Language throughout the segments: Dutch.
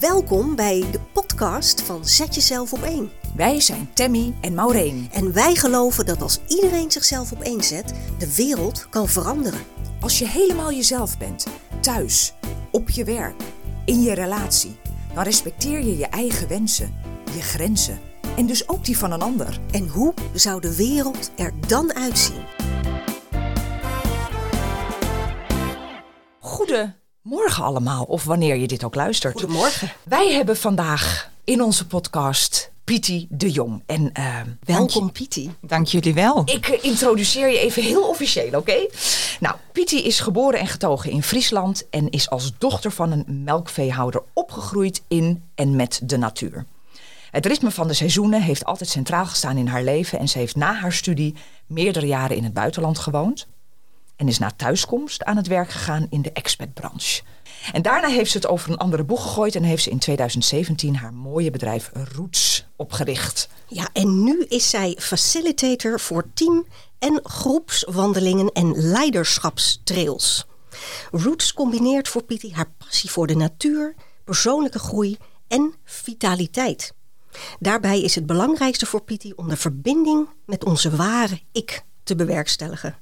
Welkom bij de podcast van Zet Jezelf op één. Wij zijn Tammy en Maureen. En wij geloven dat als iedereen zichzelf op één zet, de wereld kan veranderen. Als je helemaal jezelf bent, thuis, op je werk, in je relatie, dan respecteer je je eigen wensen, je grenzen en dus ook die van een ander. En hoe zou de wereld er dan uitzien? Goedemorgen allemaal, of wanneer je dit ook luistert. Goedemorgen. Wij hebben vandaag in onze podcast Pietie de Jong. En, uh, Welkom Pietie. Dank jullie wel. Ik uh, introduceer je even heel officieel, oké? Nou, Pietie is geboren en getogen in Friesland en is als dochter van een melkveehouder opgegroeid in en met de natuur. Het ritme van de seizoenen heeft altijd centraal gestaan in haar leven en ze heeft na haar studie meerdere jaren in het buitenland gewoond en is na thuiskomst aan het werk gegaan in de expatbranche. En daarna heeft ze het over een andere boeg gegooid en heeft ze in 2017 haar mooie bedrijf Roots opgericht. Ja, en nu is zij facilitator voor team- en groepswandelingen en leiderschapstrails. Roots combineert voor Pietie haar passie voor de natuur, persoonlijke groei en vitaliteit. Daarbij is het belangrijkste voor Pietie om de verbinding met onze ware ik te bewerkstelligen.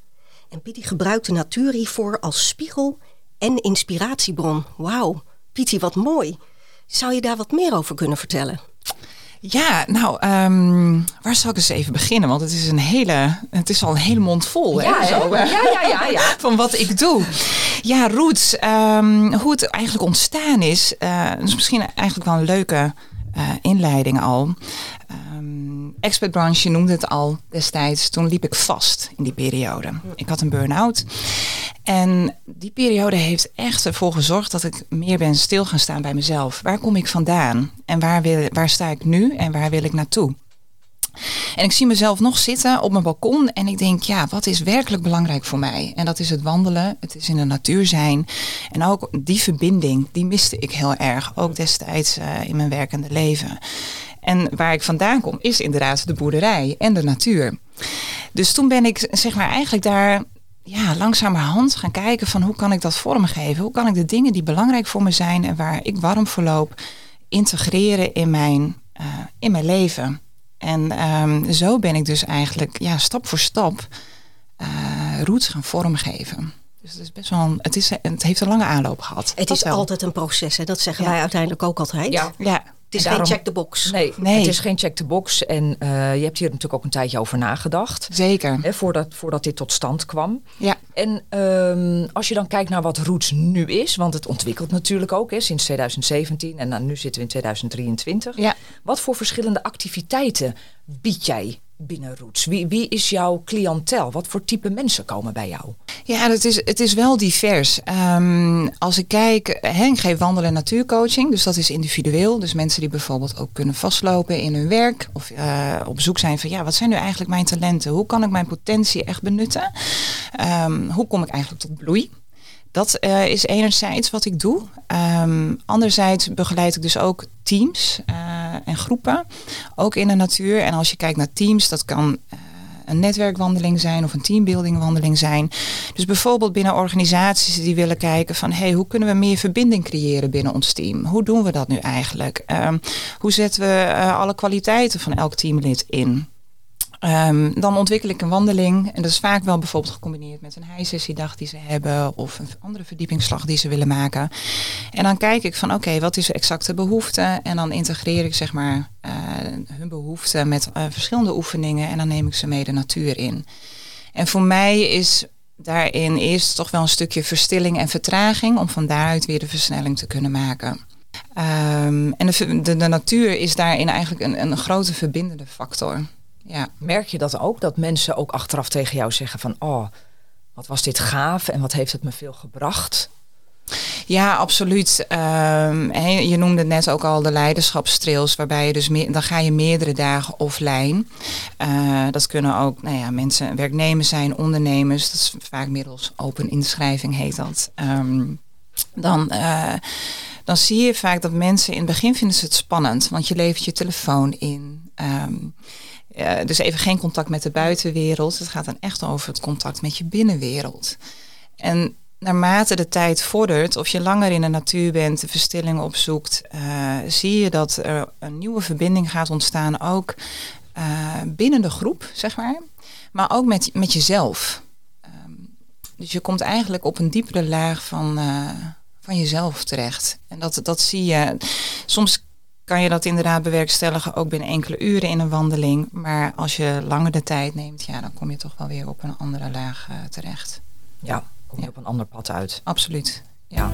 En Pietie gebruikt de natuur hiervoor als spiegel en inspiratiebron. Wauw, Pietie, wat mooi. Zou je daar wat meer over kunnen vertellen? Ja, nou, um, waar zal ik eens even beginnen? Want het is een hele, het is al een hele mond vol. Ja, hè, zo, ja, ja, ja, ja. Van wat ik doe. Ja, Roots, um, hoe het eigenlijk ontstaan is, uh, is misschien eigenlijk wel een leuke uh, inleiding al. Expertbranche, noemde het al destijds. Toen liep ik vast in die periode. Ik had een burn-out. En die periode heeft echt ervoor gezorgd dat ik meer ben stil gaan staan bij mezelf. Waar kom ik vandaan? En waar, wil, waar sta ik nu? En waar wil ik naartoe? En ik zie mezelf nog zitten op mijn balkon en ik denk, ja, wat is werkelijk belangrijk voor mij? En dat is het wandelen, het is in de natuur zijn. En ook die verbinding, die miste ik heel erg, ook destijds uh, in mijn werkende leven. En waar ik vandaan kom, is inderdaad de boerderij en de natuur. Dus toen ben ik, zeg maar, eigenlijk daar ja, langzamerhand gaan kijken van hoe kan ik dat vormgeven? Hoe kan ik de dingen die belangrijk voor me zijn en waar ik warm voor loop, integreren in mijn, uh, in mijn leven? En um, zo ben ik dus eigenlijk ja, stap voor stap uh, roots gaan vormgeven. Dus het is best wel een, het, is, het heeft een lange aanloop gehad. Het is wel. altijd een proces, hè? dat zeggen ja. wij uiteindelijk ook altijd. Ja, ja. Het is daarom, geen check the box. Nee, nee, het is geen check the box. En uh, je hebt hier natuurlijk ook een tijdje over nagedacht. Zeker. Hè, voordat, voordat dit tot stand kwam. Ja. En um, als je dan kijkt naar wat Roots nu is, want het ontwikkelt natuurlijk ook hè, sinds 2017 en dan nu zitten we in 2023. Ja. Wat voor verschillende activiteiten bied jij binnen Roots? Wie, wie is jouw cliëntel? Wat voor type mensen komen bij jou? Ja, het is, het is wel divers. Um, als ik kijk, hè, ik geef wandelen en natuurcoaching, dus dat is individueel. Dus mensen die bijvoorbeeld ook kunnen vastlopen in hun werk of uh, op zoek zijn van ja, wat zijn nu eigenlijk mijn talenten? Hoe kan ik mijn potentie echt benutten? Um, hoe kom ik eigenlijk tot bloei? Dat uh, is enerzijds wat ik doe. Um, anderzijds begeleid ik dus ook teams uh, en groepen, ook in de natuur. En als je kijkt naar teams, dat kan uh, een netwerkwandeling zijn of een teambuildingwandeling zijn. Dus bijvoorbeeld binnen organisaties die willen kijken van hey, hoe kunnen we meer verbinding creëren binnen ons team? Hoe doen we dat nu eigenlijk? Um, hoe zetten we alle kwaliteiten van elk teamlid in? Um, dan ontwikkel ik een wandeling. En dat is vaak wel bijvoorbeeld gecombineerd met een high-sessiedag die ze hebben. Of een andere verdiepingsslag die ze willen maken. En dan kijk ik van oké, wat is de exacte behoefte? En dan integreer ik zeg maar uh, hun behoeften met uh, verschillende oefeningen. En dan neem ik ze mee de natuur in. En voor mij is daarin eerst toch wel een stukje verstilling en vertraging. Om van daaruit weer de versnelling te kunnen maken. Um, en de, de, de natuur is daarin eigenlijk een, een grote verbindende factor. Ja. Merk je dat ook? Dat mensen ook achteraf tegen jou zeggen van... oh, wat was dit gaaf en wat heeft het me veel gebracht? Ja, absoluut. Um, je noemde net ook al de leiderschapstrails, waarbij je dus meer, dan ga je meerdere dagen offline. Uh, dat kunnen ook nou ja, mensen, werknemers zijn, ondernemers. Dat is vaak middels open inschrijving heet dat. Um, dan, uh, dan zie je vaak dat mensen in het begin vinden ze het spannend, want je levert je telefoon in. Um, uh, dus even geen contact met de buitenwereld. Het gaat dan echt over het contact met je binnenwereld. En naarmate de tijd vordert, of je langer in de natuur bent, de verstilling opzoekt, uh, zie je dat er een nieuwe verbinding gaat ontstaan, ook uh, binnen de groep, zeg maar, maar ook met, met jezelf. Um, dus je komt eigenlijk op een diepere laag van, van jezelf terecht. En dat, dat zie je. Soms kan je dat inderdaad bewerkstelligen ook binnen enkele uren in een wandeling. Maar als je langer de tijd neemt, ja, dan kom je toch wel weer op een andere laag terecht. Ja, kom je op een ander pad uit. Absoluut, ja.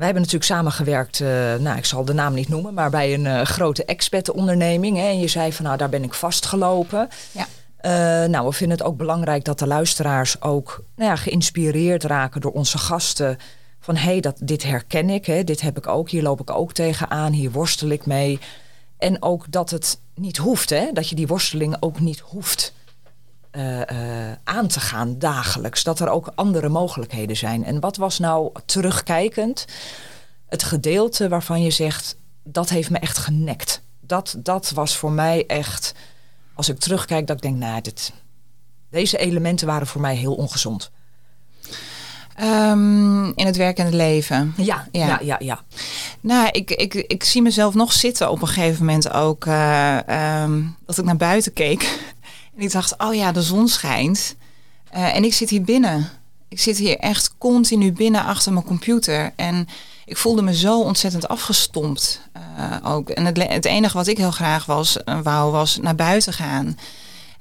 Wij hebben natuurlijk samengewerkt, uh, nou ik zal de naam niet noemen, maar bij een uh, grote expertonderneming. Hè, en je zei van nou daar ben ik vastgelopen. Ja. Uh, nou, we vinden het ook belangrijk dat de luisteraars ook nou ja, geïnspireerd raken door onze gasten. Van hé, hey, dit herken ik, hè, dit heb ik ook, hier loop ik ook tegenaan, hier worstel ik mee. En ook dat het niet hoeft, hè, dat je die worsteling ook niet hoeft uh, uh, aan te gaan dagelijks. Dat er ook andere mogelijkheden zijn. En wat was nou terugkijkend het gedeelte waarvan je zegt... dat heeft me echt genekt. Dat, dat was voor mij echt... als ik terugkijk dat ik denk... nou, dit, deze elementen waren voor mij heel ongezond. Um, in het werkende leven. Ja, ja, ja, ja. ja. Nou, ik, ik, ik zie mezelf nog zitten op een gegeven moment ook. Uh, um, dat ik naar buiten keek. En ik dacht, oh ja, de zon schijnt. Uh, en ik zit hier binnen. Ik zit hier echt continu binnen achter mijn computer. En ik voelde me zo ontzettend afgestompt uh, ook. En het, het, enige wat ik heel graag was, wou, was naar buiten gaan.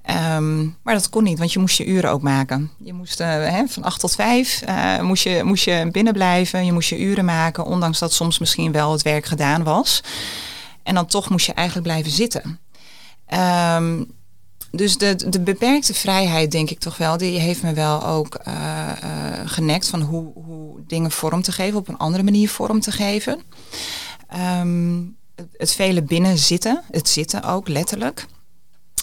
Um, maar dat kon niet, want je moest je uren ook maken. Je moest hè, van acht tot vijf moest, je, moest je binnen blijven. Je moest je uren maken, ondanks dat soms misschien wel het werk gedaan was. En dan toch moest je eigenlijk blijven zitten. Um, dus de, de beperkte vrijheid, denk ik toch wel, die heeft me wel ook uh, uh, genekt van hoe, hoe dingen vorm te geven, op een andere manier vorm te geven. Um, het, het vele binnen zitten, het zitten ook letterlijk.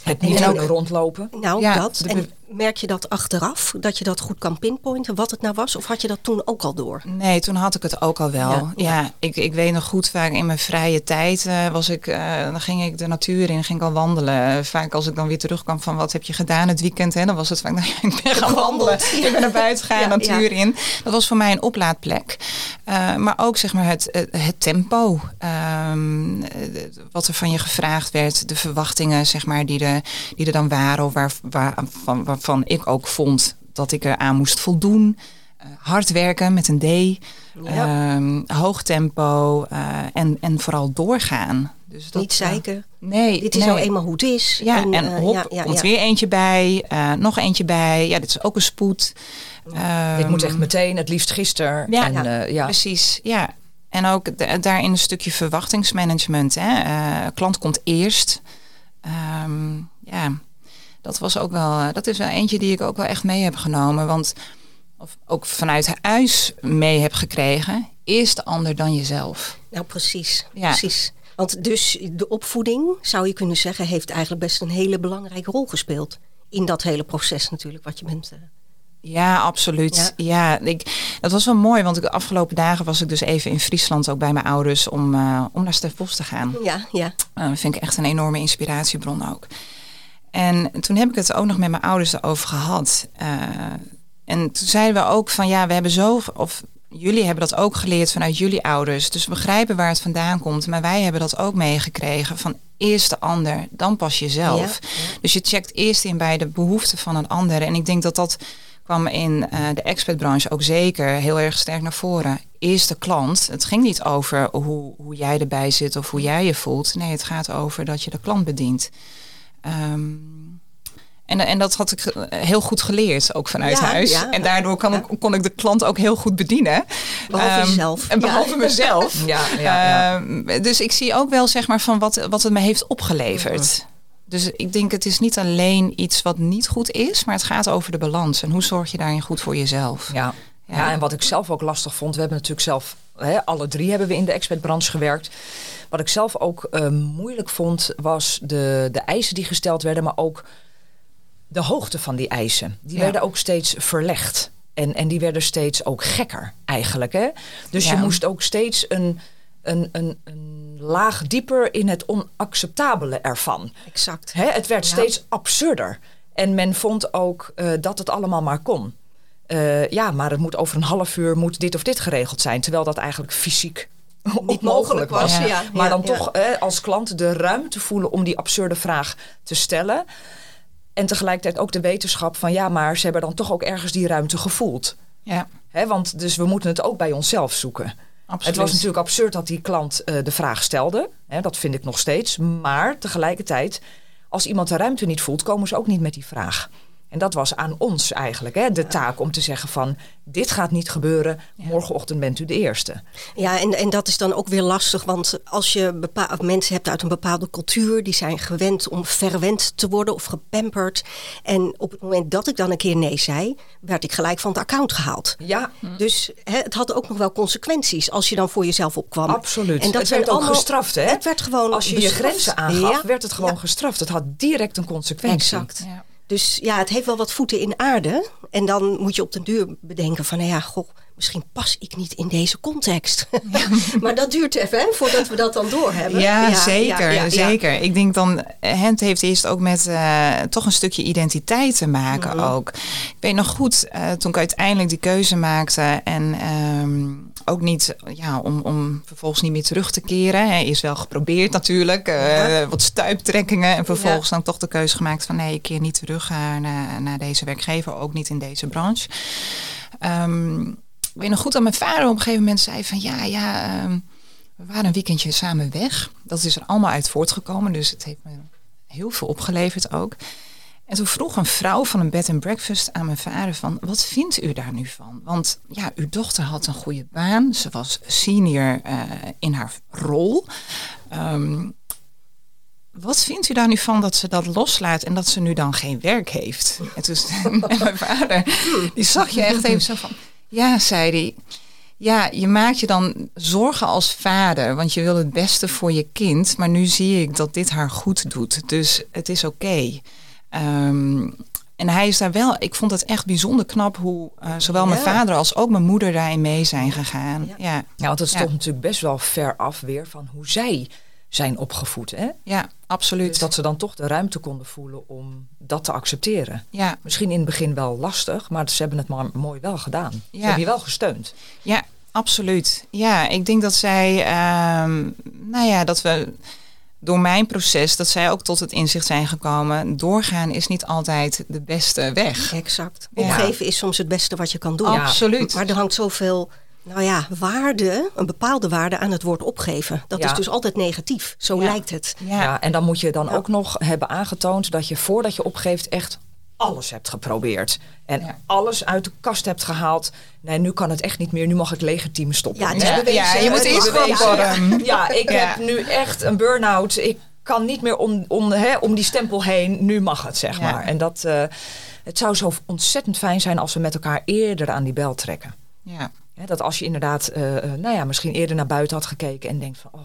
Het niet ook rondlopen. Nou, ja, dat. En merk je dat achteraf, dat je dat goed kan pinpointen, wat het nou was? Of had je dat toen ook al door? Nee, toen had ik het ook al wel. Ja, ja. ja ik, ik weet nog goed, vaak in mijn vrije tijd uh, was ik, uh, dan ging ik de natuur in, ging ik al wandelen. Vaak als ik dan weer terugkwam van wat heb je gedaan het weekend, hè, dan was het vaak, nou, ik ben gaan wandelen. Ik ben naar buiten gegaan, ja, natuur in. Dat was voor mij een oplaadplek. Uh, maar ook zeg maar het, het, tempo, um, wat er van je gevraagd werd, de verwachtingen zeg maar die er, die er dan waren of waar, waar, van, waar waarvan ik ook vond dat ik eraan moest voldoen. Uh, hard werken met een D, ja. uh, hoog tempo uh, en, en vooral doorgaan. Dus dat, Niet zeiken. nee, dit is nee. nou eenmaal hoe het is. Ja, en, en hop, ja, ja, komt weer eentje bij, nog eentje bij. Ja, dit is ook een spoed. Um, dit moet echt meteen, het liefst gisteren. Ja, en, ja. precies. Ja. En ook de, daarin een stukje verwachtingsmanagement. Hè. klant komt eerst. Um, ja, dat was ook wel, dat is wel eentje die ik ook wel echt mee heb genomen. Want of ook vanuit huis mee heb gekregen, is de ander dan jezelf. Nou, precies. Ja. precies. Want dus de opvoeding, zou je kunnen zeggen, heeft eigenlijk best een hele belangrijke rol gespeeld. In dat hele proces natuurlijk, wat je bent. Uh... Ja, absoluut. Ja, ja ik, dat was wel mooi, want de afgelopen dagen was ik dus even in Friesland ook bij mijn ouders om, uh, om naar Stef Bos te gaan. Ja, ja. Uh, dat vind ik echt een enorme inspiratiebron ook. En toen heb ik het ook nog met mijn ouders erover gehad. Uh, en toen zeiden we ook van ja, we hebben zo, of jullie hebben dat ook geleerd vanuit jullie ouders. Dus we begrijpen waar het vandaan komt. Maar wij hebben dat ook meegekregen van eerst de ander, dan pas jezelf. Ja, ja. Dus je checkt eerst in bij de behoeften van een ander. En ik denk dat dat kwam in uh, de expertbranche ook zeker heel erg sterk naar voren. Eerst de klant. Het ging niet over hoe, hoe jij erbij zit of hoe jij je voelt. Nee, het gaat over dat je de klant bedient. Um, en, en dat had ik heel goed geleerd, ook vanuit ja, huis. Ja, en daardoor kan, ja. kon ik de klant ook heel goed bedienen. Behalve um, jezelf. En behalve mezelf. ja, um, dus ik zie ook wel zeg maar, van wat, wat het me heeft opgeleverd. Dus ik denk het is niet alleen iets wat niet goed is, maar het gaat over de balans. En hoe zorg je daarin goed voor jezelf? Ja, ja. en wat ik zelf ook lastig vond, we hebben natuurlijk zelf, alle drie hebben we in de expertbranche gewerkt. Wat ik zelf ook uh, moeilijk vond, was de, de eisen die gesteld werden, maar ook de hoogte van die eisen. Die ja. werden ook steeds verlegd. En, en die werden steeds ook gekker eigenlijk. Hè? Dus ja. je moest ook steeds een, een, een, een laag dieper in het onacceptabele ervan. Exact. Hè? Het werd steeds absurder. En men vond ook eh, dat het allemaal maar kon. Eh, ja, maar het moet over een half uur moet dit of dit geregeld zijn. Terwijl dat eigenlijk fysiek Niet mogelijk was. Ja. Ja. maar dan ja. toch eh, als klant de ruimte voelen om die absurde vraag te stellen. En tegelijkertijd ook de wetenschap van ja, maar ze hebben dan toch ook ergens die ruimte gevoeld. Ja, Hè, want dus we moeten het ook bij onszelf zoeken. absoluut. Het was natuurlijk absurd dat die klant eh, de vraag stelde. Hè, dat vind ik nog steeds. Maar tegelijkertijd, als iemand de ruimte niet voelt, komen ze ook niet met die vraag. En dat was aan ons eigenlijk, hè, de taak om te zeggen van... dit gaat niet gebeuren, morgenochtend bent u de eerste. Ja, en, en dat is dan ook weer lastig, want als je bepa- of mensen hebt uit een bepaalde cultuur, die zijn gewend om verwend te worden of gepamperd. En op het moment dat ik dan een keer nee zei, werd ik gelijk van het account gehaald. Ja, Dus hè, het had ook nog wel consequenties als je dan voor jezelf opkwam. absoluut. En dat het zijn werd ook allemaal- gestraft, hè? Het werd gewoon Als je je grenzen aangaf, Ja, werd het gewoon ja, gestraft. Het had direct een consequentie. Exact. Ja. Dus ja, het heeft wel wat voeten in aarde. En dan moet je op den duur bedenken van, nou ja, goh, misschien pas ik niet in deze context. maar dat duurt even, hè, voordat we dat dan doorhebben. Ja, zeker, ja, ja. zeker. Ik denk dan, het heeft eerst ook met eh, toch een stukje identiteit te maken Mhm. ook. Ik weet nog goed, eh, toen ik uiteindelijk die keuze maakte en ehm, ook niet, ja, om, om vervolgens niet meer terug te keren. Hè, is wel geprobeerd natuurlijk, eh, wat stuiptrekkingen en vervolgens dan toch de keuze gemaakt van nee, ik keer niet terug eh, naar, naar deze werkgever, ook niet in deze branche. Ehm, ik weet nog goed dat mijn vader op een gegeven moment zei van ja, ja, ehm, we waren een weekendje samen weg. Dat is er allemaal uit voortgekomen, dus het heeft me heel veel opgeleverd ook. En toen vroeg een vrouw van een bed and breakfast aan mijn vader van, wat vindt u daar nu van? Want ja, uw dochter had een goede baan, ze was senior eh, in haar rol. Ehm, wat vindt u daar nu van dat ze dat loslaat en dat ze nu dan geen werk heeft? En toen en mijn vader, die zag je echt even zo van, ja, zei hij. Ja, je maakt je dan zorgen als vader, want je wil het beste voor je kind. Maar nu zie ik dat dit haar goed doet. Dus het is oké. Ehm, en hij is daar wel, ik vond het echt bijzonder knap hoe eh, zowel mijn vader als ook mijn moeder daarin mee zijn gegaan. Ja. Ja, Ja, want het Ja. stond natuurlijk best wel ver af weer van hoe zij zijn opgevoed. Hè? ja, absoluut. Dus dat ze dan toch de ruimte konden voelen om dat te accepteren. ja, Misschien in het begin wel lastig, maar ze hebben het maar mooi wel gedaan. Ze Ja. hebben je wel gesteund. Ja, absoluut. Ja, ik denk dat zij, ehm, nou ja, dat we door mijn proces, dat zij ook tot het inzicht zijn gekomen. Doorgaan is niet altijd de beste weg. Exact. Ja. Opgeven is soms het beste wat je kan doen. Ja. Absoluut. Maar er hangt zoveel, nou ja, waarde, een bepaalde waarde aan het woord opgeven. Dat Ja. is dus altijd negatief. Zo Ja. lijkt het. Ja. Ja, en dan moet je dan Ja. ook nog hebben aangetoond dat je voordat je opgeeft echt alles hebt geprobeerd. En Ja. alles uit de kast hebt gehaald. Nee, nu kan het echt niet meer. Nu mag het legerteam stoppen. Ja, het is Ja, bewezen. ja, je moet eerst opwarmen. Ja, ik Ja. heb nu echt een burn-out. Ik kan niet meer om, om, hè, om die stempel heen. Nu mag het, zeg Ja. maar. En dat, eh, het zou zo ontzettend fijn zijn als we met elkaar eerder aan die bel trekken. ja. Hè, dat als je inderdaad, eh, eh, nou ja, misschien eerder naar buiten had gekeken en denkt van, oh,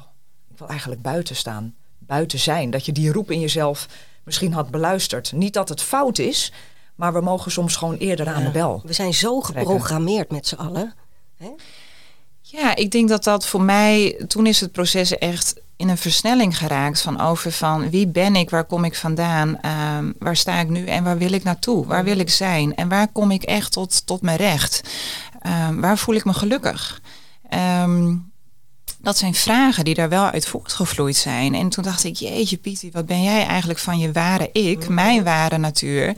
ik wil eigenlijk buiten staan, buiten zijn. Dat je die roep in jezelf misschien had beluisterd. Niet dat het fout is, maar we mogen soms gewoon eerder aan de bel. We zijn zo geprogrammeerd met z'n allen. Hè? Ja, ik denk dat dat voor mij, toen is het proces echt in een versnelling geraakt van over van wie ben ik, waar kom ik vandaan, ehm, waar sta ik nu en waar wil ik naartoe, waar wil ik zijn en waar kom ik echt tot, tot mijn recht, Ehm, waar voel ik me gelukkig. Ehm, dat zijn vragen die daar wel uit voortgevloeid zijn. En toen dacht ik, jeetje Pietie, wat ben jij eigenlijk van je ware ik, mijn ware natuur,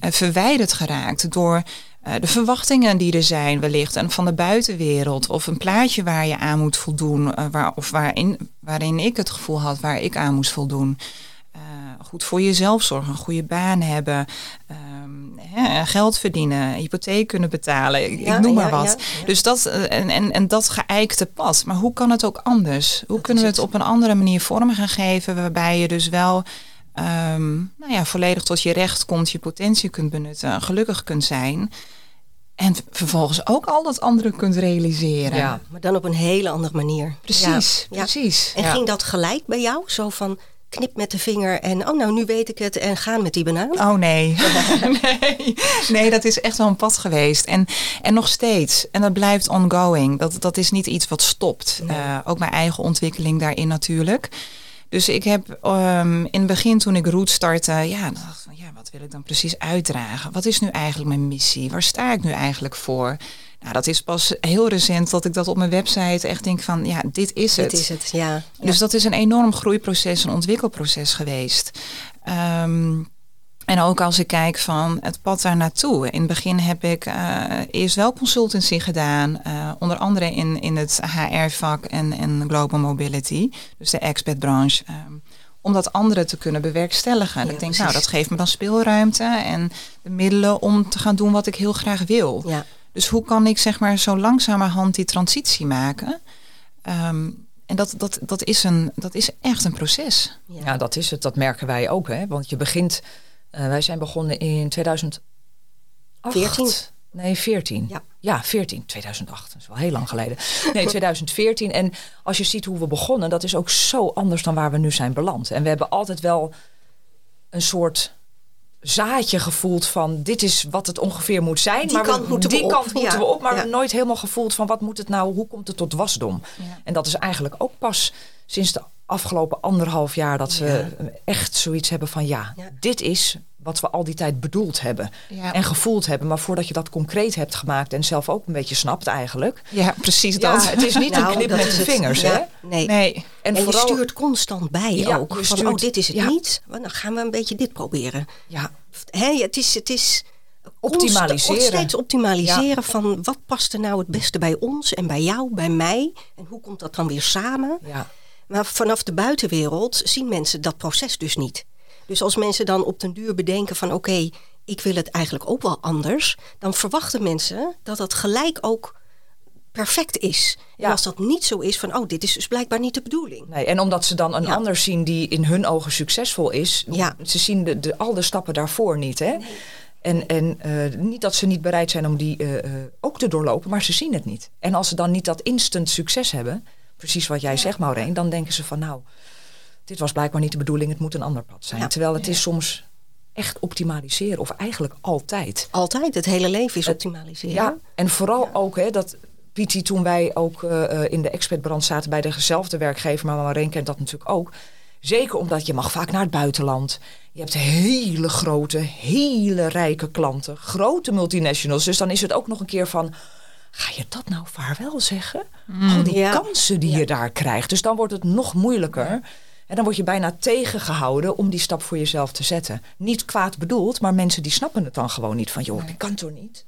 eh, verwijderd geraakt door eh, de verwachtingen die er zijn wellicht en van de buitenwereld of een plaatje waar je aan moet voldoen eh, waar, of waarin, waarin ik het gevoel had waar ik aan moest voldoen. Goed voor jezelf zorgen, een goede baan hebben, hè, geld verdienen, hypotheek kunnen betalen, ik, Ja, noem maar ja, wat. ja. Dus dat eh, en, en, en dat geëikte pad. Maar hoe kan het ook anders? Hoe kunnen we het op een andere manier vorm gaan geven waarbij je dus wel ehm, nou ja, volledig tot je recht komt, je potentie kunt benutten, gelukkig kunt zijn. En vervolgens ook al dat andere kunt realiseren. Ja. Maar dan op een hele andere manier. Precies, precies. En ging dat gelijk bij jou? Zo van knip met de vinger en oh nou nu weet ik het en gaan met die banaan? Oh nee. nee. Nee, dat is echt wel een pad geweest. En, en nog steeds. En dat blijft ongoing. Dat, dat is niet iets wat stopt. Eh, ook mijn eigen ontwikkeling daarin natuurlijk. Dus ik heb ehm, in het begin toen ik Root startte, ja, dacht ik ja, wat wil ik dan precies uitdragen? Wat is nu eigenlijk mijn missie? Waar sta ik nu eigenlijk voor? Nou, dat is pas heel recent dat ik dat op mijn website echt denk van ja, dit is het. Dit is het, ja. Dus dat is een enorm groeiproces, een ontwikkelproces geweest. Ehm, en ook als ik kijk van het pad daar naartoe. In het begin heb ik uh, eerst wel consultancy gedaan. Uh, onder andere in, in het HR-vak en, en global mobility. Dus de expat-branche. Um, om dat anderen te kunnen bewerkstelligen. En ik denk, nou, dat geeft me dan speelruimte en de middelen om te gaan doen wat ik heel graag wil. Ja. Dus hoe kan ik zeg maar zo langzamerhand die transitie maken? Um, en dat, dat, dat, is een, dat is echt een proces. Ja. ja, dat is het. Dat merken wij ook. Hè? Want je begint uh, wij zijn begonnen in 2014. Nee, 14. Ja. ja, 14. 2008. Dat is wel heel lang geleden. Nee, 2014. En als je ziet hoe we begonnen, dat is ook zo anders dan waar we nu zijn beland. En we hebben altijd wel een soort zaadje gevoeld van dit is wat het ongeveer moet zijn. Die maar kant we, moeten die we op. kant moeten Ja. we op, maar Ja. nooit helemaal gevoeld van wat moet het nou, hoe komt het tot wasdom? Ja. En dat is eigenlijk ook pas sinds de afgelopen anderhalf jaar dat we echt zoiets hebben van Ja. dit is wat we al die tijd bedoeld hebben Ja. en gevoeld hebben. Maar voordat je dat concreet hebt gemaakt en zelf ook een beetje snapt eigenlijk. Ja, precies Ja, dat. het is niet Nou, een knip dat met de vingers, Ja. hè? Nee. Nee. En, En vooral, je stuurt constant bij Ja, ook. Van, stuurt- oh, dit is het ja. niet. Maar dan gaan we een beetje dit proberen. ja, Hè, het is, het is Optimaliseren. constant- steeds optimaliseren van wat past er nou het beste bij ons en bij jou, bij mij. En hoe komt dat dan weer samen? ja, Maar vanaf de buitenwereld zien mensen dat proces dus niet. Dus als mensen dan op den duur bedenken van oké, ik wil het eigenlijk ook wel anders. Dan verwachten mensen dat dat gelijk ook perfect is. Ja. En als dat niet zo is van oh, dit is dus blijkbaar niet de bedoeling. nee. En omdat ze dan een Ja. ander zien die in hun ogen succesvol is, Ja. ze zien de, de, al de stappen daarvoor niet, hè? En, en eh, niet dat ze niet bereid zijn om die eh, eh, ook te doorlopen, maar ze zien het niet. En als ze dan niet dat instant succes hebben, precies wat jij zegt, Maureen, dan denken ze van nou, dit was blijkbaar niet de bedoeling, het moet een ander pad zijn. Ja. Terwijl het is soms echt optimaliseren, of eigenlijk altijd. Altijd, het hele leven is optimaliseren. Ja, en vooral ook hè, dat Piti toen wij ook eh, eh, in de expertbrand zaten bij dezelfde werkgever, maar Maureen kent dat natuurlijk ook. Zeker omdat je mag vaak naar het buitenland. Je hebt hele grote, hele rijke klanten, grote multinationals. Dus dan is het ook nog een keer van, ga je dat nou vaarwel zeggen? Al die Ja. kansen die je daar krijgt. Dus dan wordt het nog moeilijker. En dan word je bijna tegengehouden om die stap voor jezelf te zetten. Niet kwaad bedoeld, maar mensen die snappen het dan gewoon niet. Van joh, ik kan toch niet?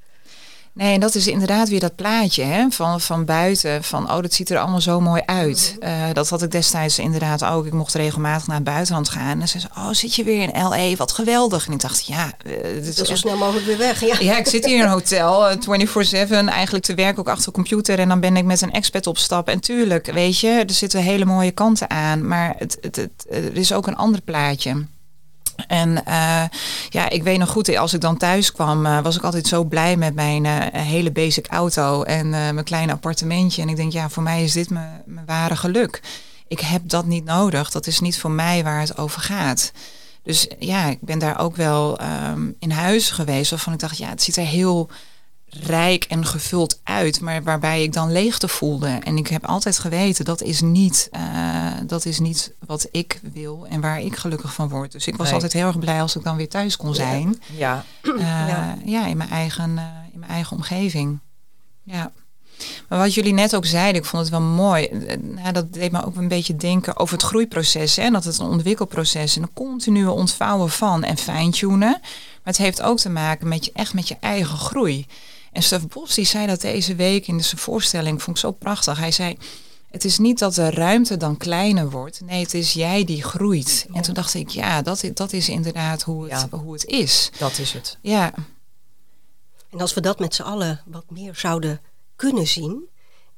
Nee, en dat is inderdaad weer dat plaatje hè, van, van buiten. Van, oh, dat ziet er allemaal zo mooi uit. Eh, dat had ik destijds inderdaad ook. Ik mocht regelmatig naar het buitenland gaan. En ze zei, oh, zit je weer in L.A., wat geweldig. En ik dacht, ja, eh, dit is zo echt- snel mogelijk weer weg. Ja. Ja, ik zit hier in een hotel, eh, 24-7, eigenlijk te werken ook achter de computer. En dan ben ik met een expert op stap. En tuurlijk, weet je, er zitten hele mooie kanten aan. Maar het, het, het, er is ook een ander plaatje. En eh, ja, ik weet nog goed, als ik dan thuis kwam, eh, was ik altijd zo blij met mijn eh, hele basic auto en mijn kleine appartementje. En ik denk, ja, voor mij is dit mijn, mijn ware geluk. Ik heb dat niet nodig. Dat is niet voor mij waar het over gaat. Dus ja, ik ben daar ook wel ehm, in huis geweest waarvan ik dacht, ja, het ziet er heel rijk en gevuld uit, maar waarbij ik dan leegte voelde. En ik heb altijd geweten, dat is niet, eh, dat is niet wat ik wil en waar ik gelukkig van word. Dus ik was Nee. altijd heel erg blij als ik dan weer thuis kon zijn. Ja, Eh, Ja. ja. in mijn eigen, eh, in mijn eigen omgeving. Ja. Maar wat jullie net ook zeiden, ik vond het wel mooi. Nou, dat deed me ook een beetje denken over het groeiproces. Hè? Dat het een ontwikkelproces en een continue ontvouwen van en fine-tunen. Maar het heeft ook te maken met je, echt met je eigen groei. En Stef Bos die zei dat deze week in zijn voorstelling, vond ik zo prachtig. Hij zei, het is niet dat de ruimte dan kleiner wordt. Nee, het is jij die groeit. En toen dacht ik, ja, dat, dat is inderdaad hoe het, Ja. hoe het is. dat is het. Ja, En als we dat met z'n allen wat meer zouden kunnen zien,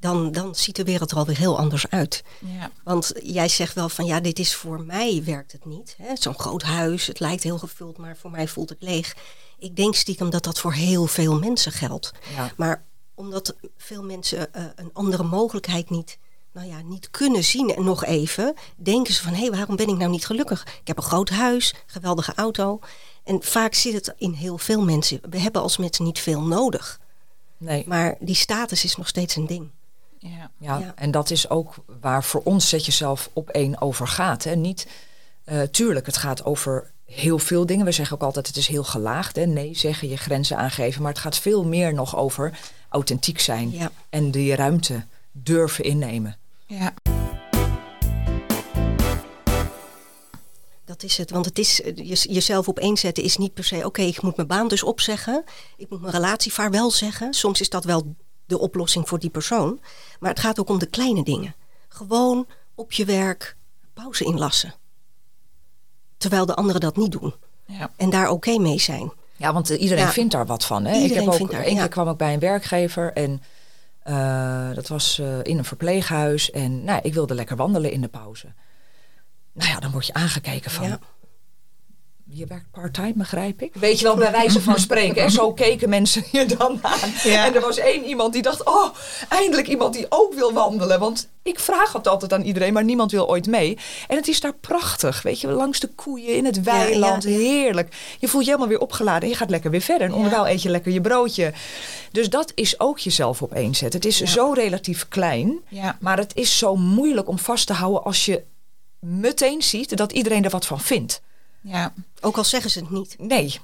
dan, dan ziet de wereld er alweer heel anders uit. ja. Want jij zegt wel van ja, dit is voor mij werkt het niet. Zo'n groot huis, het lijkt heel gevuld, maar voor mij voelt het leeg. Ik denk stiekem dat dat voor heel veel mensen geldt. Ja. Maar omdat veel mensen eh, een andere mogelijkheid niet, nou ja, niet kunnen zien en nog even, denken ze van hé, waarom ben ik nou niet gelukkig? Ik heb een groot huis, geweldige auto. En vaak zit het in heel veel mensen. We hebben als mensen niet veel nodig. Nee. Maar die status is nog steeds een ding. Ja. Ja, Ja. en dat is ook waar voor ons Zet Jezelf op één over gaat. Hè. Niet, eh, tuurlijk, het gaat over heel veel dingen. We zeggen ook altijd, het is heel gelaagd. Hè. Nee zeggen, je grenzen aangeven. Maar het gaat veel meer nog over authentiek zijn. Ja. En die ruimte durven innemen. Ja. Dat is het. Want het is eh, je- jezelf op één zetten is niet per se. Oké, ik moet mijn baan dus opzeggen. Ik moet mijn relatie vaarwel zeggen. Soms is dat wel de oplossing voor die persoon. Maar het gaat ook om de kleine dingen. Gewoon op je werk pauze inlassen. Terwijl de anderen dat niet doen. Ja. En daar oké mee zijn. Ja, want eh, iedereen Ja. vindt daar wat van. Hè? Iedereen ik heb ook daar, één keer kwam ik bij een werkgever en eh, dat was eh, in een verpleeghuis. En nou, ik wilde lekker wandelen in de pauze. Nou ja, dan word je aangekeken van. Je werkt part-time, begrijp ik. Weet je wel, bij wijze van spreken. En zo keken mensen je dan aan. Ja. En er was één iemand die dacht: Oh, eindelijk iemand die ook wil wandelen. Want ik vraag het altijd aan iedereen, maar niemand wil ooit mee. En het is daar prachtig. Weet je, langs de koeien in het weiland. ja, ja. Heerlijk. Je voelt je helemaal weer opgeladen en je gaat lekker weer verder. En onderwijl eet je lekker je broodje. Dus dat is ook jezelf op één zetten. Het is zo relatief klein. Ja. Maar het is zo moeilijk om vast te houden als je meteen ziet dat iedereen er wat van vindt. Ja. Ook al zeggen ze het niet. Nee.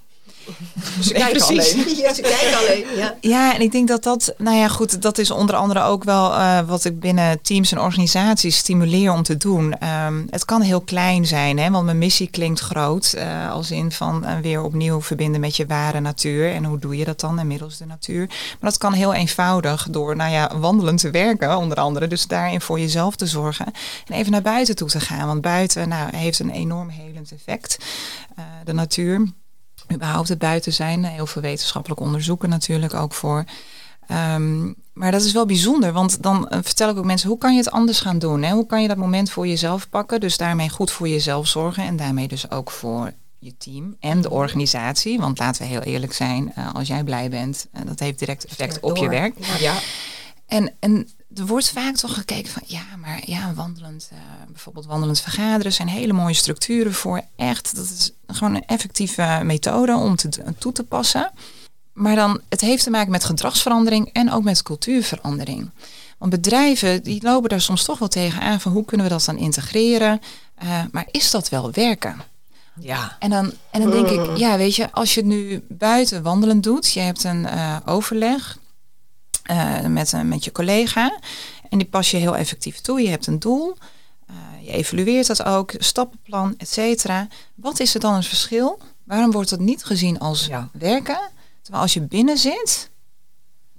Ze kijken alleen. Ja, ze kijken alleen. Ja. Ja, en ik denk dat dat, nou ja, goed, dat is onder andere ook wel eh, wat ik binnen teams en organisaties stimuleer om te doen. Ehm, het kan heel klein zijn, hè, want mijn missie klinkt groot, eh, als in van eh, weer opnieuw verbinden met je ware natuur. En hoe doe je dat dan inmiddels de natuur? Maar dat kan heel eenvoudig door, nou ja, wandelend te werken, onder andere. Dus daarin voor jezelf te zorgen en even naar buiten toe te gaan, want buiten, nou, heeft een enorm helend effect, eh, de natuur überhaupt het buiten zijn. Heel veel wetenschappelijk onderzoeken natuurlijk ook voor. Ehm, maar dat is wel bijzonder, want dan eh, vertel ik ook mensen, hoe kan je het anders gaan doen? Hè? Hoe kan je dat moment voor jezelf pakken? Dus daarmee goed voor jezelf zorgen en daarmee dus ook voor je team en de organisatie. Want laten we heel eerlijk zijn, eh, als jij blij bent, eh, dat heeft direct effect op je werk. Ja. En, en er wordt vaak toch gekeken van ja, maar ja, wandelend, eh, bijvoorbeeld wandelend vergaderen zijn hele mooie structuren voor. Echt, dat is gewoon een effectieve methode om te, toe te passen. Maar dan, het heeft te maken met gedragsverandering en ook met cultuurverandering. Want bedrijven die lopen daar soms toch wel tegenaan van hoe kunnen we dat dan integreren. Eh, maar is dat wel werken? Ja. En dan, en dan denk ik, ja, weet je, als je het nu buiten wandelend doet, je hebt een eh, overleg eh, met, een met je collega en die pas je heel effectief toe. Je hebt een doel, eh, je evalueert dat ook, stappenplan, et cetera. Wat is er dan het verschil? Waarom wordt dat niet gezien als Ja. werken? Terwijl als je binnen zit,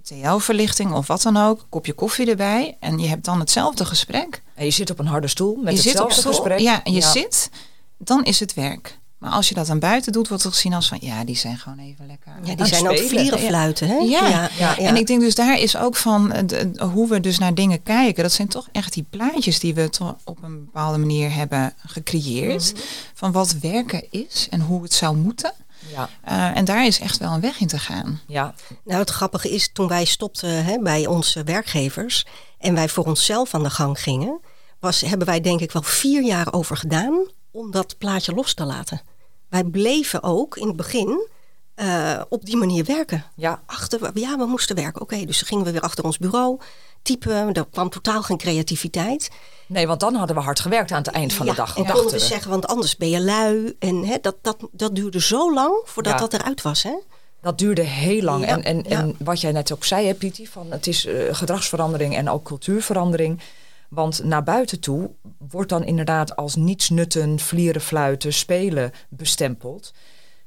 TL-verlichting of wat dan ook, kopje koffie erbij en je hebt dan hetzelfde gesprek En je zit op een harde stoel met je zit op hetzelfde stoel, gesprek. ja, en je zit, dan is het werk. Maar als je dat aan buiten doet, wordt het gezien als van, ja, die zijn gewoon even lekker. Ja, die zijn ook spelen. vlierenfluiten, hè? Ja. ja, ja. En ik denk dus daar is ook van eh, de- de- hoe we dus naar dingen kijken. Dat zijn toch echt die plaatjes die we toch op een bepaalde manier hebben gecreëerd. Mhm. Van wat werken is en hoe het zou moeten. Ja. Eh, en daar is echt wel een weg in te gaan. ja. Nou, het grappige is, toen wij stopten hè, bij onze werkgevers en wij voor onszelf aan de gang gingen, was, hebben wij denk ik wel vier jaar over gedaan om dat plaatje los te laten. Wij bleven ook in het begin eh, op die manier werken. Ja. Achter, ja, we moesten werken. Oké, dus dan gingen we weer achter ons bureau, typen. Er kwam totaal geen creativiteit. Nee, want dan hadden we hard gewerkt aan het eind van Ja, de dag. En konden we zeggen, want anders ben je lui. En hè, dat, dat, dat duurde zo lang voordat Ja. dat eruit was. Hè? Dat duurde heel lang. Ja, en, en, en wat jij net ook zei, hè, Pietie, van het is eh, gedragsverandering en ook cultuurverandering. Want naar buiten toe wordt dan inderdaad als nietsnutten, vlieren, fluiten, spelen bestempeld.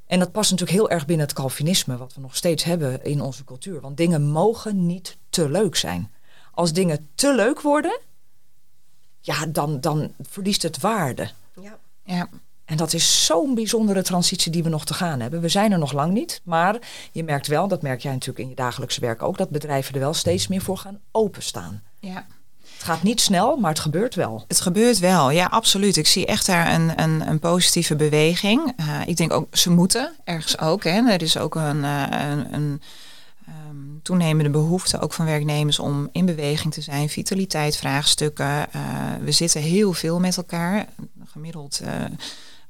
En dat past natuurlijk heel erg binnen het Calvinisme, wat we nog steeds hebben in onze cultuur. Want dingen mogen niet te leuk zijn. Als dingen te leuk worden, ja, dan, dan verliest het waarde. Ja. Ja. En dat is zo'n bijzondere transitie die we nog te gaan hebben. We zijn er nog lang niet, maar je merkt wel, dat merk jij natuurlijk in je dagelijkse werk ook, dat bedrijven er wel steeds meer voor gaan openstaan. ja. Het gaat niet snel, maar het gebeurt wel. Het gebeurt wel, ja, absoluut. Ik zie echt daar een, een, een positieve beweging. Eh, ik denk ook, ze moeten ergens ook. Hè. Er is ook een, eh, een, een ehm, toenemende behoefte ook van werknemers om in beweging te zijn. Vitaliteit, vraagstukken. Eh, we zitten heel veel met elkaar. Gemiddeld,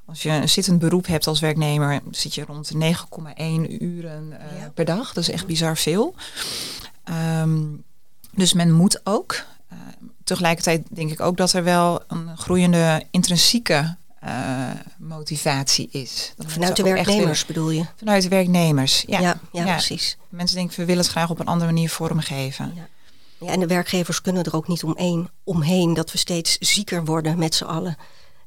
als je een zittend beroep hebt als werknemer, zit je rond de 9,1 uren Ja. per dag. Dat is echt bizar veel. Ehm, Dus men moet ook. Uh, tegelijkertijd denk ik ook dat er wel een groeiende intrinsieke uh, motivatie is. Dat vanuit de werknemers bedoel je? Vanuit de werknemers, ja. Ja, ja, precies. Mensen denken, we willen het graag op een andere manier vormgeven. Ja. ja. en de werkgevers kunnen er ook niet omheen, omheen dat we steeds zieker worden met z'n allen.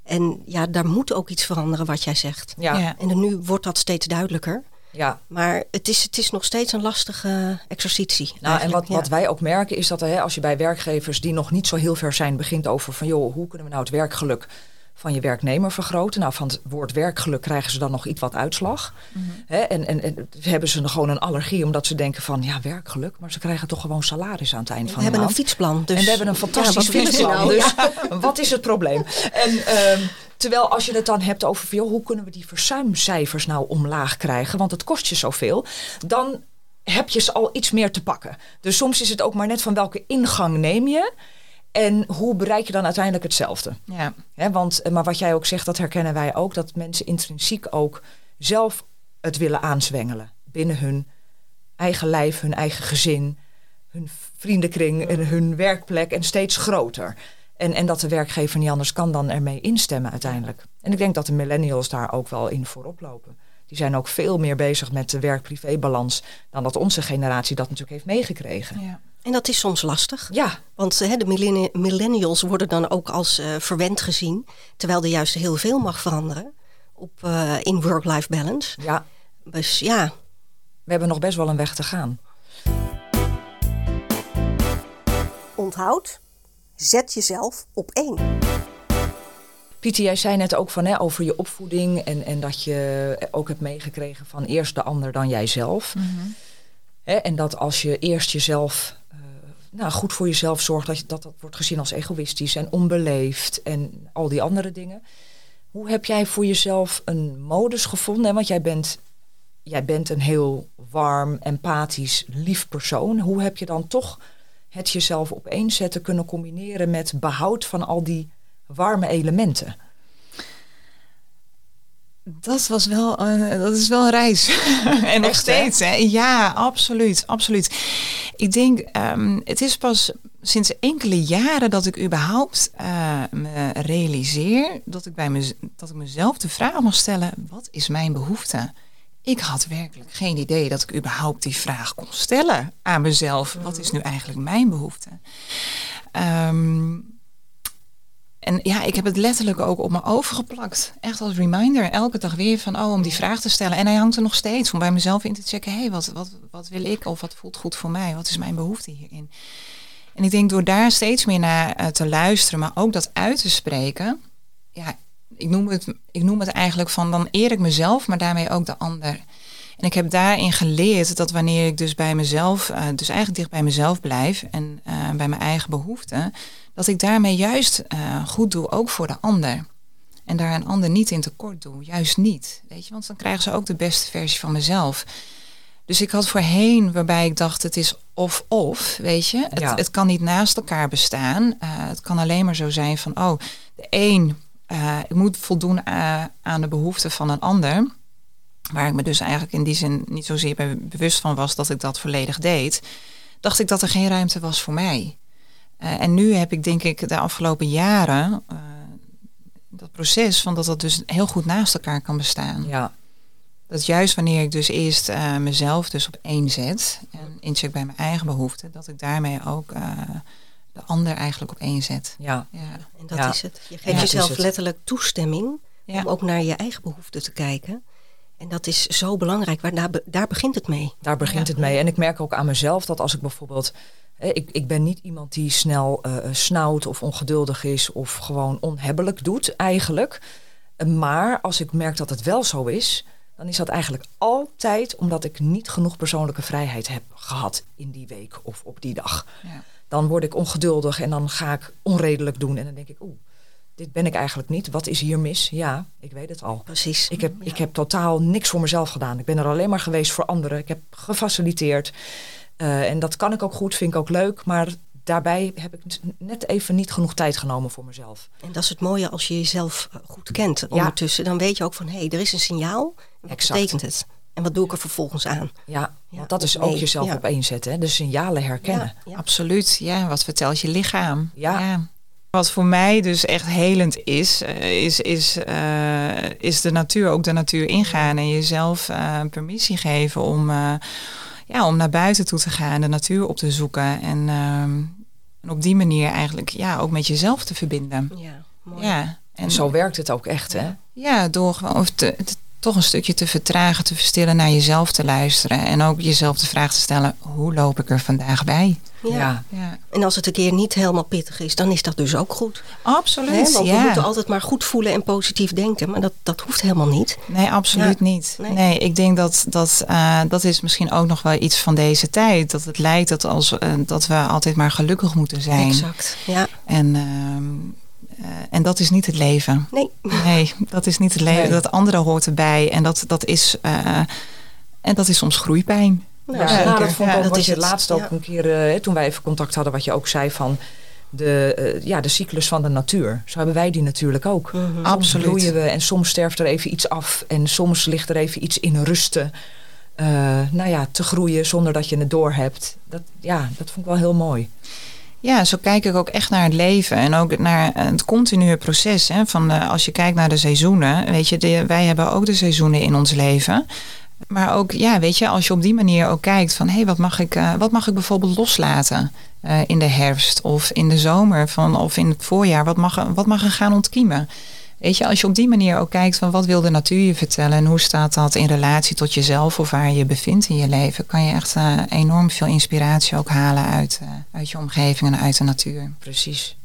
En ja, daar moet ook iets veranderen wat jij zegt. Ja. En nu wordt dat steeds duidelijker. Ja. Maar het is, het is nog steeds een lastige exercitie. Nou, en wat, wat wij ook merken is dat hè, als je bij werkgevers die nog niet zo heel ver zijn, begint over van joh, hoe kunnen we nou het werkgeluk van je werknemer vergroten. Nou, van het woord werkgeluk krijgen ze dan nog iets wat uitslag. Mm en, en, en hebben ze gewoon een allergie omdat ze denken van ja, werkgeluk, maar ze krijgen toch gewoon salaris aan het eind van de maand. We hebben een fietsplan. Dus... En we hebben een fantastisch ja, fietsplan. Nou? Dus wat is het probleem? En ehm, terwijl als je het dan hebt over joh, hoe kunnen we die verzuimcijfers nou omlaag krijgen, want het kost je zoveel, dan heb je ze al iets meer te pakken. Dus soms is het ook maar net van welke ingang neem je. En hoe bereik je dan uiteindelijk hetzelfde? Ja. want, eh, maar wat jij ook zegt, dat herkennen wij ook. Dat mensen intrinsiek ook zelf het willen aanzwengelen. Binnen hun eigen lijf, hun eigen gezin, hun vriendenkring en hun werkplek. En steeds groter. En, en dat de werkgever niet anders kan dan ermee instemmen uiteindelijk. En ik denk dat de millennials daar ook wel in voorop lopen. Die zijn ook veel meer bezig met de werk-privé-balans dan dat onze generatie dat natuurlijk heeft meegekregen. Ja. En dat is soms lastig. Ja. Want uh, de millennials worden dan ook als uh, verwend gezien. Terwijl er juist heel veel mag veranderen op, uh, in work-life balance. Ja. Dus ja. We hebben nog best wel een weg te gaan. Onthoud, zet jezelf op één. Pieter, jij zei net ook van, hè, over je opvoeding en, en dat je ook hebt meegekregen van eerst de ander dan jijzelf. Mm -hmm. En dat als je eerst jezelf nou, goed voor jezelf zorgt, dat, je, dat dat wordt gezien als egoïstisch en onbeleefd en al die andere dingen. Hoe heb jij voor jezelf een modus gevonden? Want jij bent, jij bent een heel warm, empathisch, lief persoon. Hoe heb je dan toch het jezelf opeenzetten kunnen combineren met behoud van al die warme elementen? Dat was wel, uh, dat is wel een reis. en nog steeds. Hè? Ja, absoluut, absoluut. Ik denk, um, het is pas sinds enkele jaren dat ik überhaupt uh, me realiseer dat ik, bij me, dat ik mezelf de vraag mag stellen: wat is mijn behoefte? Ik had werkelijk geen idee dat ik überhaupt die vraag kon stellen aan mezelf. Wat is nu eigenlijk mijn behoefte? Um, en ja, ik heb het letterlijk ook op me overgeplakt. Echt als reminder. Elke dag weer van, oh, om die vraag te stellen. En hij hangt er nog steeds. Om bij mezelf in te checken. Hé, hey, wat, wat, wat wil ik? Of wat voelt goed voor mij? Wat is mijn behoefte hierin? En ik denk door daar steeds meer naar uh, te luisteren. Maar ook dat uit te spreken. Ja, ik noem, het, ik noem het eigenlijk van, dan eer ik mezelf. Maar daarmee ook de ander. En ik heb daarin geleerd dat wanneer ik dus bij mezelf, uh, dus eigenlijk dicht bij mezelf blijf en uh, bij mijn eigen behoeften, dat ik daarmee juist uh, goed doe, ook voor de ander. En daar een ander niet in tekort doe, juist niet. Weet je, want dan krijgen ze ook de beste versie van mezelf. Dus ik had voorheen waarbij ik dacht, het is of-of, weet je. Het, Ja. het kan niet naast elkaar bestaan. Uh, het kan alleen maar zo zijn van, oh, de een, uh, ik moet voldoen aan de behoeften van een ander. Waar ik me dus eigenlijk in die zin niet zozeer be bewust van was dat ik dat volledig deed. Dacht ik dat er geen ruimte was voor mij. Uh, en nu heb ik denk ik de afgelopen jaren uh, dat proces van dat dat dus heel goed naast elkaar kan bestaan. Ja. Dat juist wanneer ik dus eerst uh, mezelf dus op één zet en incheck bij mijn eigen behoeften, dat ik daarmee ook de ander eigenlijk op één zet. Ja. ja. En dat Ja. is het. Je geeft Ja, jezelf letterlijk toestemming Ja. om ook naar je eigen behoeften te kijken. En dat is zo belangrijk, waar daar, be- daar begint het mee. Daar begint Ja. het mee. En ik merk ook aan mezelf dat als ik bijvoorbeeld. Ik, ik ben niet iemand die snel eh, snauwt of ongeduldig is of gewoon onhebbelijk doet, eigenlijk. Maar als ik merk dat het wel zo is, dan is dat eigenlijk altijd omdat ik niet genoeg persoonlijke vrijheid heb gehad in die week of op die dag. Ja. Dan word ik ongeduldig en dan ga ik onredelijk doen. En dan denk ik, oeh, dit ben ik eigenlijk niet. Wat is hier mis? Ja, ik weet het al. Precies. Ik heb, Ja. ik heb totaal niks voor mezelf gedaan. Ik ben er alleen maar geweest voor anderen. Ik heb gefaciliteerd. Eh, en dat kan ik ook goed, vind ik ook leuk. Maar daarbij heb ik net even niet genoeg tijd genomen voor mezelf. En dat is het mooie als je jezelf eh, goed kent ondertussen. Dan weet je ook van, hé, hey, er is een signaal. Wat Exact. betekent het? En wat doe ik er vervolgens aan? Ja, Ja, want dat is ook nee. jezelf Ja. op één zetten. Hè? De signalen herkennen. Ja, ja. Absoluut, ja. Wat vertelt je lichaam? Ja. Wat voor mij dus echt helend is, eh, is, is, eh, is de natuur, ook de natuur ingaan en jezelf eh, permissie geven om, eh, ja, om naar buiten toe te gaan, de natuur op te zoeken en, ehm, en op die manier eigenlijk ja, ook met jezelf te verbinden. Ja, mooi. Ja, En zo werkt het ook echt, hè? Ja, door gewoon of te, te- toch een stukje te vertragen, te verstillen, naar jezelf te luisteren. En ook jezelf de vraag te stellen, hoe loop ik er vandaag bij? Ja. Ja, En als het een keer niet helemaal pittig is, dan is dat dus ook goed. absoluut. Hè? Want we ja. moeten altijd maar goed voelen en positief denken. Maar dat, dat hoeft helemaal niet. Nee, absoluut Ja. niet. Nee. Nee. ik denk dat dat, eh, dat is misschien ook nog wel iets van deze tijd. Dat het lijkt dat, als, eh, dat we altijd maar gelukkig moeten zijn. Exact. Ja. En, ehm, eh, en dat is niet het leven. Nee. Nee, dat is niet het leven. Nee. Dat andere hoort erbij. En dat, dat, is, eh, en dat is soms groeipijn. Nou, Ja, dat vond ik Ja, ook dat wat is je het. laatst ook Ja. een keer, hè, toen wij even contact hadden, wat je ook zei van de, ja, de cyclus van de natuur. Zo hebben wij die natuurlijk ook. Mhm. Soms Absoluut. bloeien we en soms sterft er even iets af en soms ligt er even iets in rusten. eh, nou ja, te groeien zonder dat je het doorhebt. Dat, ja, dat vond ik wel heel mooi. Ja, zo kijk ik ook echt naar het leven en ook naar het continue proces. Hè, van eh, als je kijkt naar de seizoenen, weet je, wij hebben ook de seizoenen in ons leven. Maar ook, ja, weet je, als je op die manier ook kijkt van, hé, hey, wat mag ik, eh, wat mag ik bijvoorbeeld loslaten eh, in de herfst of in de zomer van, of in het voorjaar, wat mag, wat mag er gaan ontkiemen? Weet je, als je op die manier ook kijkt van wat wil de natuur je vertellen en hoe staat dat in relatie tot jezelf of waar je je bevindt in je leven, kan je echt eh, enorm veel inspiratie ook halen uit, eh, uit je omgeving en uit de natuur. Precies.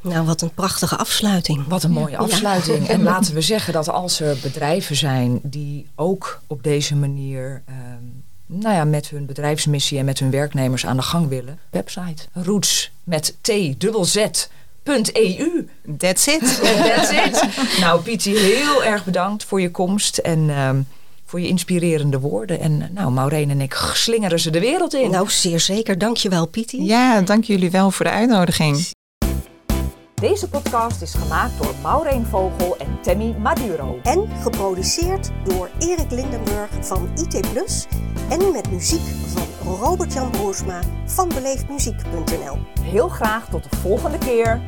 Nou, wat een prachtige afsluiting. Wat een mooie Ja. afsluiting. En laten we zeggen dat als er bedrijven zijn die ook op deze manier ehm, nou ja, met hun bedrijfsmissie en met hun werknemers aan de gang willen. Website roots met t dubbel z. .eu. That's it. That's it. Nou, Pietie, heel erg bedankt voor je komst en ehm, voor je inspirerende woorden. En eh, nou, Maureen en ik slingeren ze de wereld in. Nou, zeer zeker. Dankjewel, Pietie. Ja, dank jullie wel voor de uitnodiging. Deze podcast is gemaakt door Maureen Vogel en Tammy Maduro. En geproduceerd door Erik Lindenburg van IT Plus. En met muziek van Robert-Jan Broersma van beleefdmuziek.nl. Heel graag tot de volgende keer.